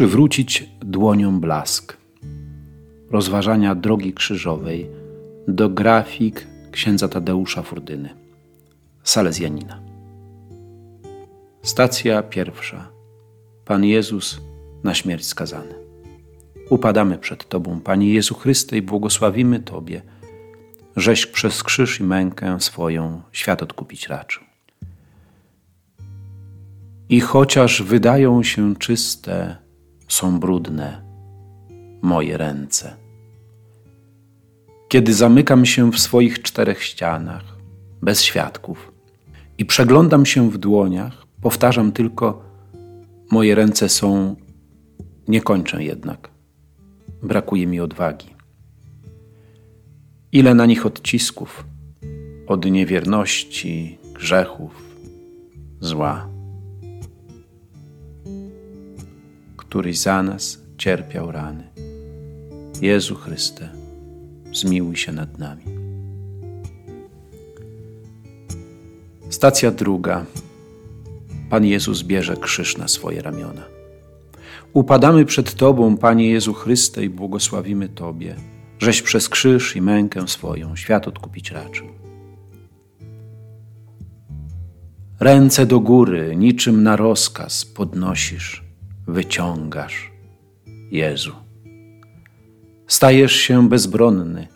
przywrócić dłonią blask. Rozważania drogi krzyżowej do grafik księdza Tadeusza Furdyny, Salezjanina. Stacja pierwsza. Pan Jezus na śmierć skazany. Upadamy przed Tobą, Panie Jezu Chryste, i błogosławimy Tobie, żeś przez krzyż i mękę swoją świat odkupić raczył. I chociaż wydają się czyste, są brudne moje ręce. Kiedy zamykam się w swoich czterech ścianach, bez świadków, i przeglądam się w dłoniach, powtarzam tylko: Moje ręce są, nie kończę jednak. Brakuje mi odwagi. Ile na nich odcisków od niewierności, grzechów, zła. Któryś za nas cierpiał rany. Jezu Chryste, zmiłuj się nad nami. Stacja druga. Pan Jezus bierze krzyż na swoje ramiona. Upadamy przed Tobą, Panie Jezu Chryste, i błogosławimy Tobie, żeś przez krzyż i mękę swoją świat odkupić raczył. Ręce do góry, niczym na rozkaz podnosisz, wyciągasz, Jezu. Stajesz się bezbronny,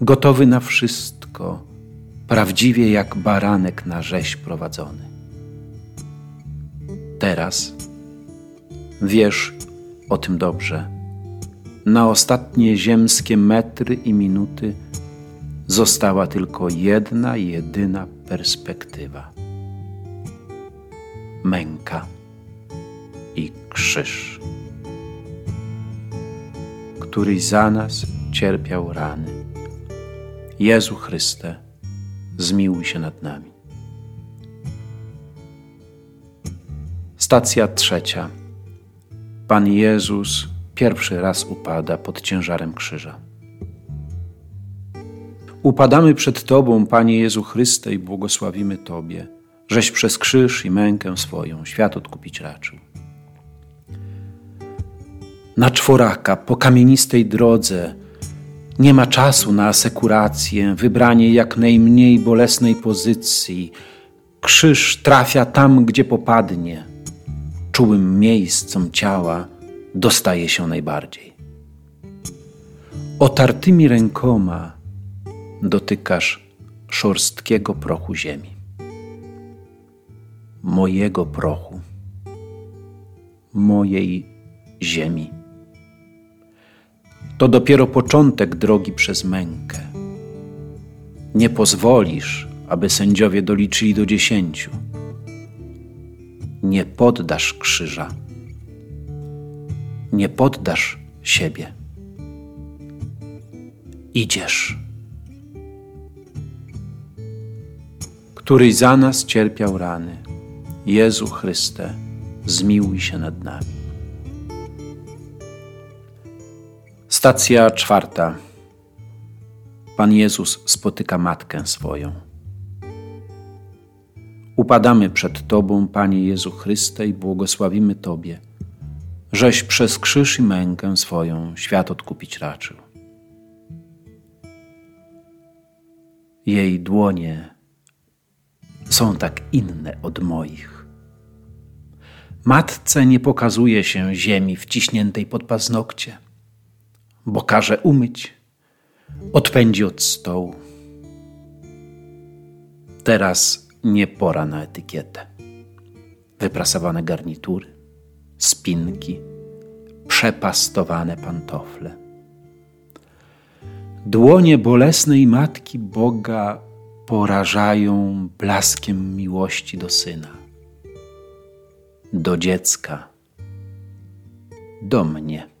gotowy na wszystko, prawdziwie jak baranek na rzeź prowadzony. Teraz wiesz o tym dobrze. Na ostatnie ziemskie metry i minuty została tylko jedna, jedyna perspektywa męka i krzyż, któryś za nas cierpiał rany. Jezu Chryste, zmiłuj się nad nami. Stacja trzecia. Pan Jezus pierwszy raz upada pod ciężarem krzyża. Upadamy przed Tobą, Panie Jezu Chryste, i błogosławimy Tobie, żeś przez krzyż i mękę swoją świat odkupić raczył. Na czworaka po kamienistej drodze nie ma czasu na asekurację, wybranie jak najmniej bolesnej pozycji. Krzyż trafia tam, gdzie popadnie. Czułym miejscom ciała dostaje się najbardziej. Otartymi rękoma dotykasz szorstkiego prochu ziemi. Mojego prochu, mojej ziemi to dopiero początek drogi przez mękę. Nie pozwolisz, aby sędziowie doliczyli do dziesięciu. Nie poddasz krzyża. Nie poddasz siebie. Idziesz. Któryś za nas cierpiał rany. Jezu Chryste, zmiłuj się nad nami. Stacja czwarta. Pan Jezus spotyka matkę swoją. Upadamy przed Tobą, Panie Jezu Chryste, i błogosławimy Tobie, żeś przez krzyż i mękę swoją świat odkupić raczył. Jej dłonie są tak inne od moich. Matce nie pokazuje się ziemi wciśniętej pod paznokcie bo każe umyć, odpędzi od stołu. Teraz nie pora na etykietę. Wyprasowane garnitury, spinki, przepastowane pantofle. Dłonie bolesnej matki Boga porażają blaskiem miłości do syna, do dziecka, do mnie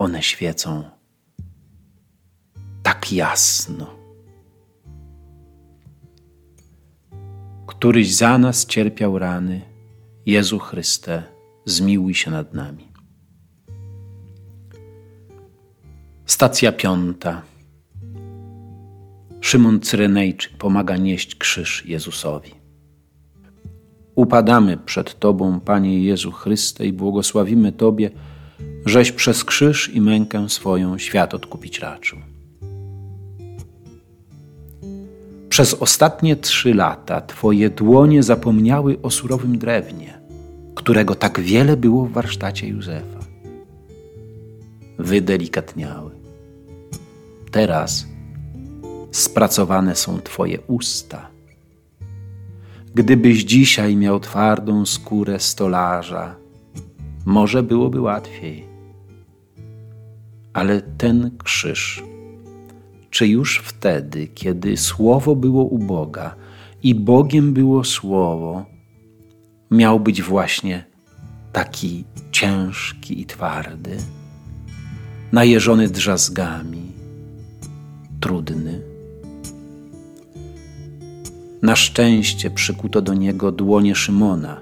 one świecą tak jasno. Któryś za nas cierpiał rany, Jezu Chryste, zmiłuj się nad nami. Stacja piąta. Szymon Cyrenejczyk pomaga nieść krzyż Jezusowi. Upadamy przed Tobą, Panie Jezu Chryste, i błogosławimy Tobie, żeś przez krzyż i mękę swoją świat odkupić raczył. Przez ostatnie trzy lata Twoje dłonie zapomniały o surowym drewnie, którego tak wiele było w warsztacie Józefa. Wydelikatniały. Teraz spracowane są Twoje usta. Gdybyś dzisiaj miał twardą skórę stolarza, może byłoby łatwiej. Ale ten krzyż, czy już wtedy, kiedy słowo było u Boga i Bogiem było słowo, miał być właśnie taki ciężki i twardy, najeżony drzazgami, trudny. Na szczęście przykuto do niego dłonie Szymona,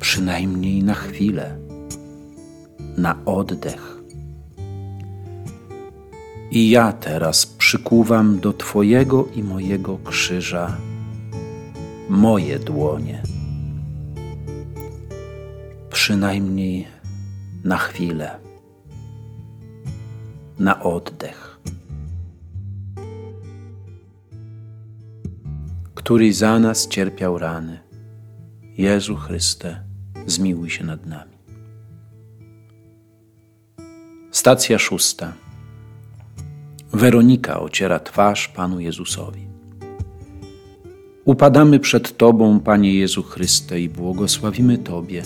przynajmniej na chwilę, na oddech. I ja teraz przykuwam do Twojego i mojego krzyża moje dłonie, przynajmniej na chwilę, na oddech. który za nas cierpiał rany. Jezu Chryste, zmiłuj się nad nami. Stacja szósta. Weronika ociera twarz Panu Jezusowi. Upadamy przed Tobą, Panie Jezu Chryste, i błogosławimy Tobie,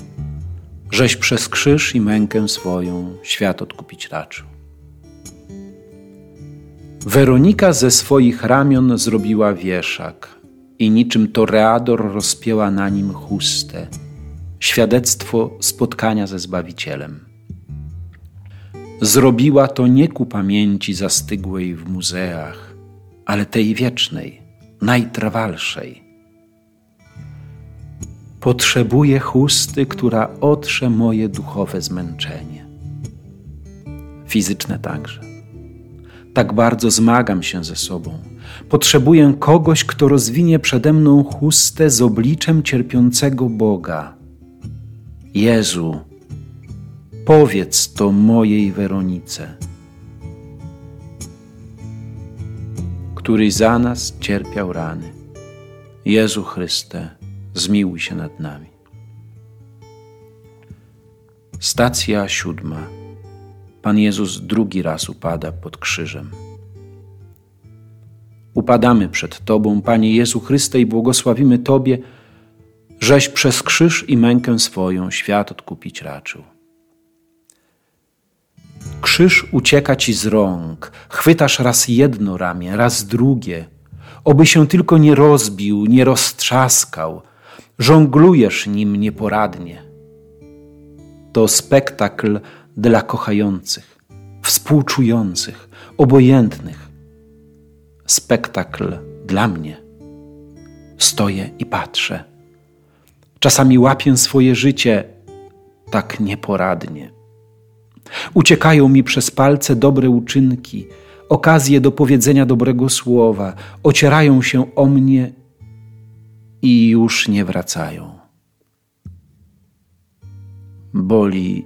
żeś przez krzyż i mękę swoją świat odkupić raczył. Weronika ze swoich ramion zrobiła wieszak, i niczym toreador rozpięła na nim chustę, świadectwo spotkania ze Zbawicielem. Zrobiła to nie ku pamięci zastygłej w muzeach, ale tej wiecznej, najtrwalszej. Potrzebuję chusty, która otrze moje duchowe zmęczenie, fizyczne także. Tak bardzo zmagam się ze sobą Potrzebuję kogoś, kto rozwinie przede mną chustę z obliczem cierpiącego Boga. Jezu, powiedz to mojej Weronice, który za nas cierpiał rany. Jezu Chryste, zmiłuj się nad nami. Stacja siódma. Pan Jezus drugi raz upada pod krzyżem. Upadamy przed Tobą, Panie Jezu Chryste, i błogosławimy Tobie, żeś przez krzyż i mękę swoją świat odkupić raczył. Krzyż ucieka Ci z rąk, chwytasz raz jedno ramię, raz drugie, oby się tylko nie rozbił, nie roztrzaskał, żonglujesz nim nieporadnie. To spektakl dla kochających, współczujących, obojętnych, spektakl dla mnie. Stoję i patrzę. Czasami łapię swoje życie tak nieporadnie. Uciekają mi przez palce dobre uczynki, okazje do powiedzenia dobrego słowa, ocierają się o mnie i już nie wracają. Boli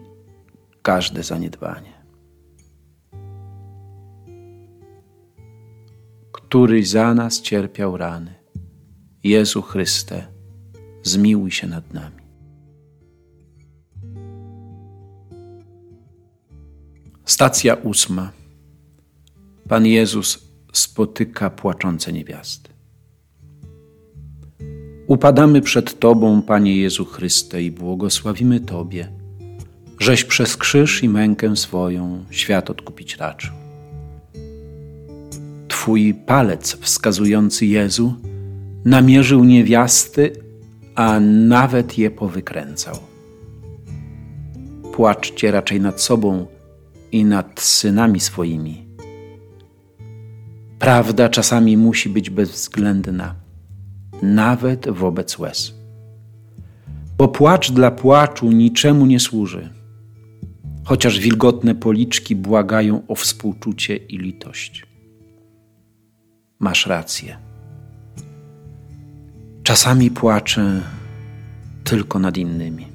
każde zaniedbanie. który za nas cierpiał rany. Jezu Chryste, zmiłuj się nad nami. Stacja ósma. Pan Jezus spotyka płaczące niewiasty. Upadamy przed Tobą, Panie Jezu Chryste, i błogosławimy Tobie, żeś przez krzyż i mękę swoją świat odkupić raczył. Twój palec wskazujący Jezu namierzył niewiasty, a nawet je powykręcał. Płaczcie raczej nad sobą i nad synami swoimi. Prawda czasami musi być bezwzględna, nawet wobec łez. Bo płacz dla płaczu niczemu nie służy, chociaż wilgotne policzki błagają o współczucie i litość masz rację. Czasami płaczę tylko nad innymi.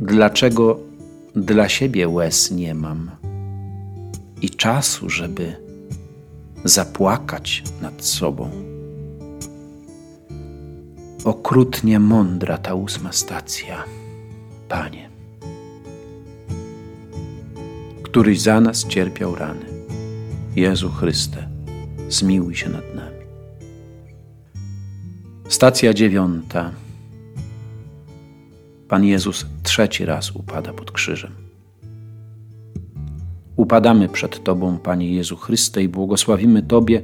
Dlaczego dla siebie łez nie mam i czasu, żeby zapłakać nad sobą? Okrutnie mądra ta ósma stacja, Panie, któryś za nas cierpiał rany. Jezu Chryste, zmiłuj się nad nami. Stacja dziewiąta. Pan Jezus trzeci raz upada pod krzyżem. Upadamy przed Tobą, Panie Jezu Chryste, i błogosławimy Tobie,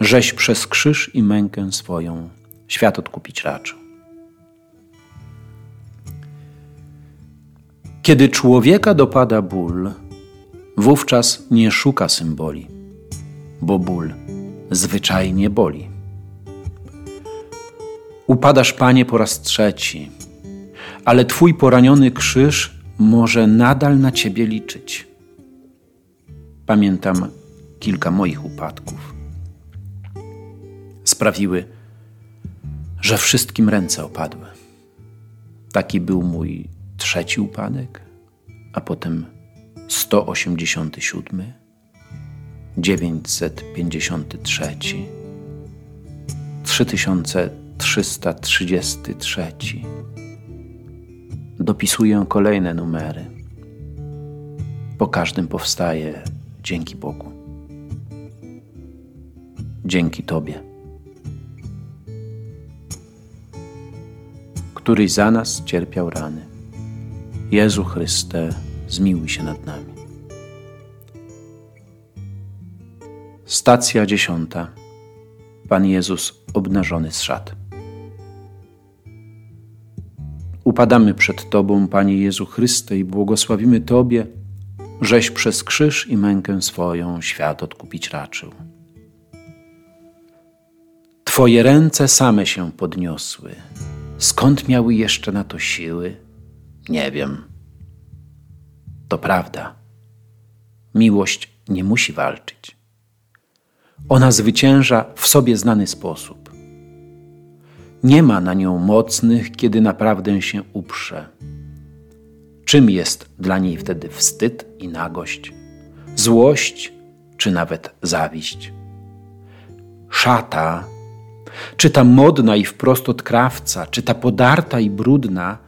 żeś przez krzyż i mękę swoją świat odkupić raczył. Kiedy człowieka dopada ból, wówczas nie szuka symboli, bo ból zwyczajnie boli. Upadasz, Panie, po raz trzeci, ale Twój poraniony krzyż może nadal na Ciebie liczyć. Pamiętam kilka moich upadków. Sprawiły, że wszystkim ręce opadły. Taki był mój trzeci upadek, a potem 187, 953, 3333. Dopisuję kolejne numery. Po każdym powstaje dzięki Bogu. Dzięki Tobie. któryś za nas cierpiał rany. Jezu Chryste, zmiłuj się nad nami. Stacja dziesiąta. Pan Jezus obnażony z szat. Upadamy przed Tobą, Panie Jezu Chryste, i błogosławimy Tobie, żeś przez krzyż i mękę swoją świat odkupić raczył. Twoje ręce same się podniosły, Skąd miały jeszcze na to siły? Nie wiem. To prawda. Miłość nie musi walczyć. Ona zwycięża w sobie znany sposób. Nie ma na nią mocnych, kiedy naprawdę się uprze. Czym jest dla niej wtedy wstyd i nagość, złość czy nawet zawiść? Szata czy ta modna i wprost od krawca, czy ta podarta i brudna,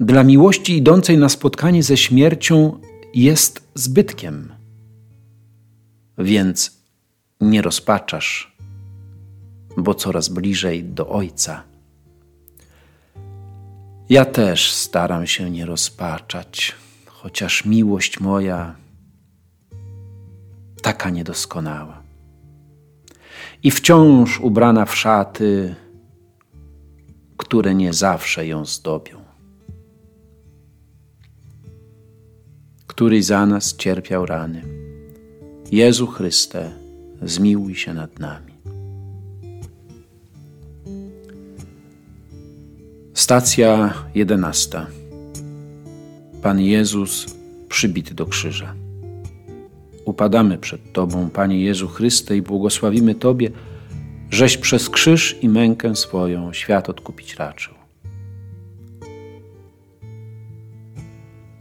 dla miłości idącej na spotkanie ze śmiercią jest zbytkiem. Więc nie rozpaczasz, bo coraz bliżej do Ojca. Ja też staram się nie rozpaczać, chociaż miłość moja taka niedoskonała i wciąż ubrana w szaty, które nie zawsze ją zdobią. Który za nas cierpiał rany. Jezu Chryste, zmiłuj się nad nami. Stacja jedenasta. Pan Jezus przybity do krzyża. Upadamy przed Tobą, Panie Jezu Chryste, i błogosławimy Tobie, żeś przez krzyż i mękę swoją świat odkupić raczył.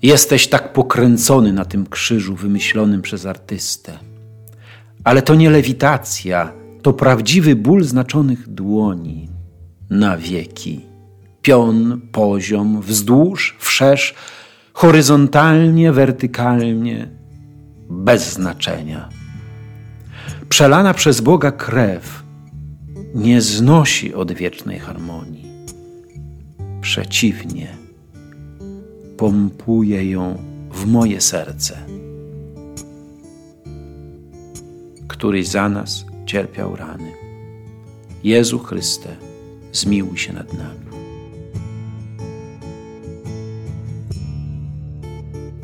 Jesteś tak pokręcony na tym krzyżu wymyślonym przez artystę. Ale to nie lewitacja, to prawdziwy ból znaczonych dłoni na wieki. Pion, poziom, wzdłuż, wszerz, horyzontalnie, wertykalnie, bez znaczenia. Przelana przez Boga krew nie znosi odwiecznej harmonii. Przeciwnie, pompuje ją w moje serce, któryś za nas cierpiał rany. Jezu Chryste, zmiłuj się nad nami.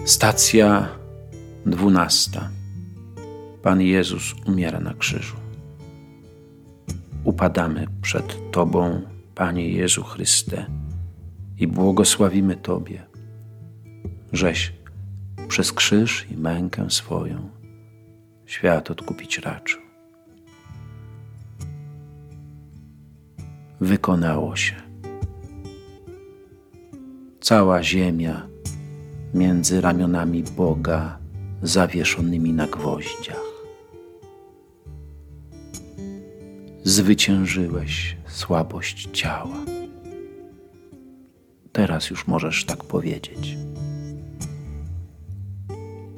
Stacja Dwunasta. Pan Jezus umiera na krzyżu. Upadamy przed Tobą, Panie Jezu Chryste, i błogosławimy Tobie, żeś przez krzyż i mękę swoją świat odkupić raczył. wykonało się. Cała ziemia między ramionami Boga zawieszonymi na gwoździach. Zwyciężyłeś słabość ciała. Teraz już możesz tak powiedzieć.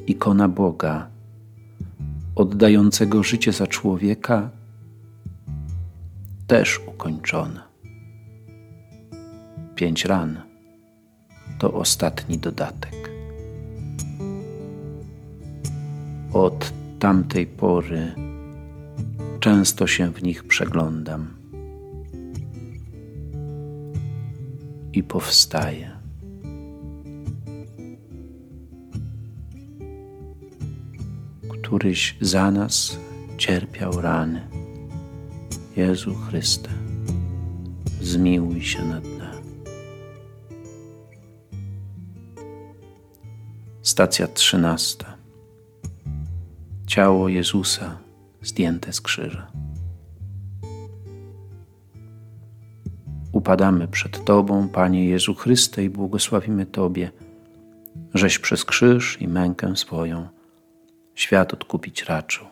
Ikona Boga, oddającego życie za człowieka, też ukończona. Pięć ran to ostatni dodatek. Od tamtej pory często się w nich przeglądam i powstaję. Któryś za nas cierpiał rany. Jezu Chryste, zmiłuj się nad nami. Stacja trzynasta. Ciało Jezusa zdjęte z krzyża. Upadamy przed Tobą, Panie Jezu Chryste, i błogosławimy Tobie, żeś przez krzyż i mękę swoją świat odkupić raczył.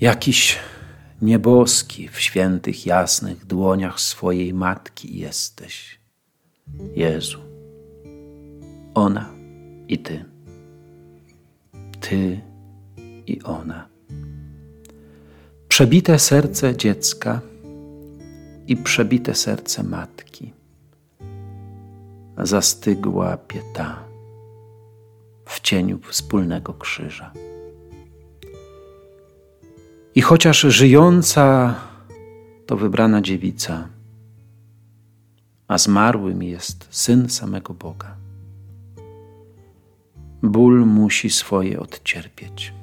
Jakiś nieboski w świętych, jasnych dłoniach swojej matki jesteś, Jezu. Ona i Ty. Ty i ona. Przebite serce dziecka i przebite serce matki. Zastygła pieta w cieniu wspólnego krzyża. I chociaż żyjąca to wybrana dziewica, a zmarłym jest syn samego Boga. Ból musi swoje odcierpieć.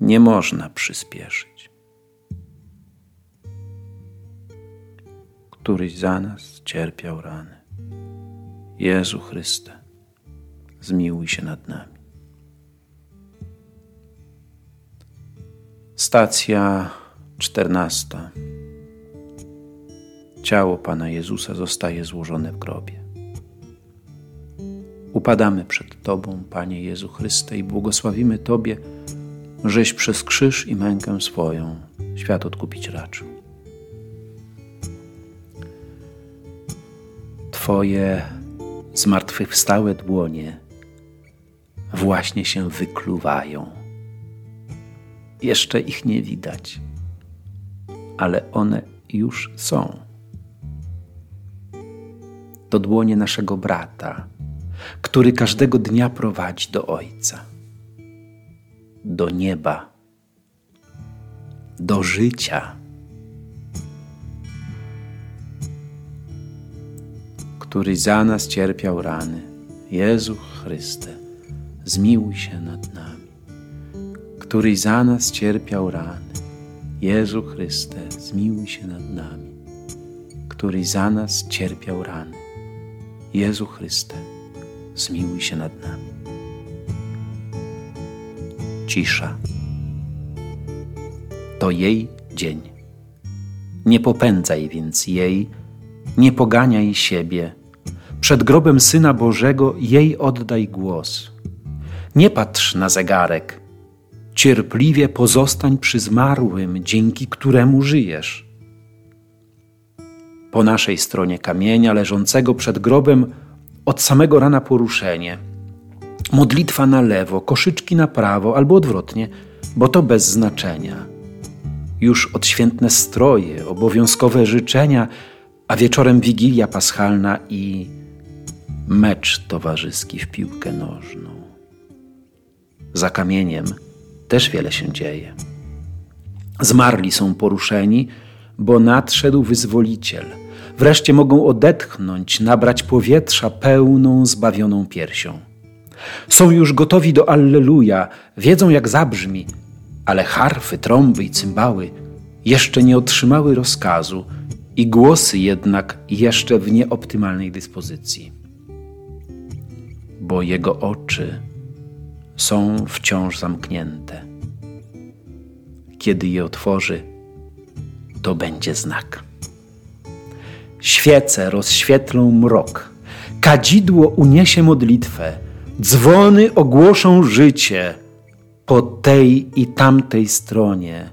Nie można przyspieszyć. Któryś za nas cierpiał rany. Jezu Chryste, zmiłuj się nad nami. Stacja czternasta. Ciało Pana Jezusa zostaje złożone w grobie. Upadamy przed Tobą, Panie Jezu Chryste, i błogosławimy Tobie, żeś przez krzyż i mękę swoją świat odkupić raczył. Twoje zmartwychwstałe dłonie właśnie się wykluwają. Jeszcze ich nie widać, ale one już są. To dłonie naszego brata, który każdego dnia prowadzi do Ojca, do nieba, do życia, który za nas cierpiał rany. Jezu Chryste, zmiłuj się nad nami, który za nas cierpiał rany. Jezu Chryste, zmiłuj się nad nami, który za nas cierpiał rany. Jezu Chryste, zmiłuj się nad nami. Cisza. To jej dzień. Nie popędzaj więc jej, nie poganiaj siebie. Przed grobem Syna Bożego jej oddaj głos. Nie patrz na zegarek. Cierpliwie pozostań przy zmarłym, dzięki któremu żyjesz. Po naszej stronie kamienia leżącego przed grobem od samego rana poruszenie. Modlitwa na lewo, koszyczki na prawo albo odwrotnie, bo to bez znaczenia. Już odświętne stroje, obowiązkowe życzenia, a wieczorem wigilia paschalna i mecz towarzyski w piłkę nożną. Za kamieniem też wiele się dzieje. Zmarli są poruszeni, bo nadszedł wyzwoliciel – Wreszcie mogą odetchnąć, nabrać powietrza pełną, zbawioną piersią. Są już gotowi do Alleluja, wiedzą jak zabrzmi, ale harfy, trąby i cymbały jeszcze nie otrzymały rozkazu i głosy jednak jeszcze w nieoptymalnej dyspozycji. Bo jego oczy są wciąż zamknięte. kiedy je otworzy, to będzie znak. Świece rozświetlą mrok, kadzidło uniesie modlitwę, dzwony ogłoszą życie. Po tej i tamtej stronie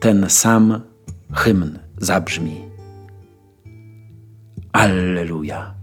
ten sam hymn zabrzmi. Alleluja.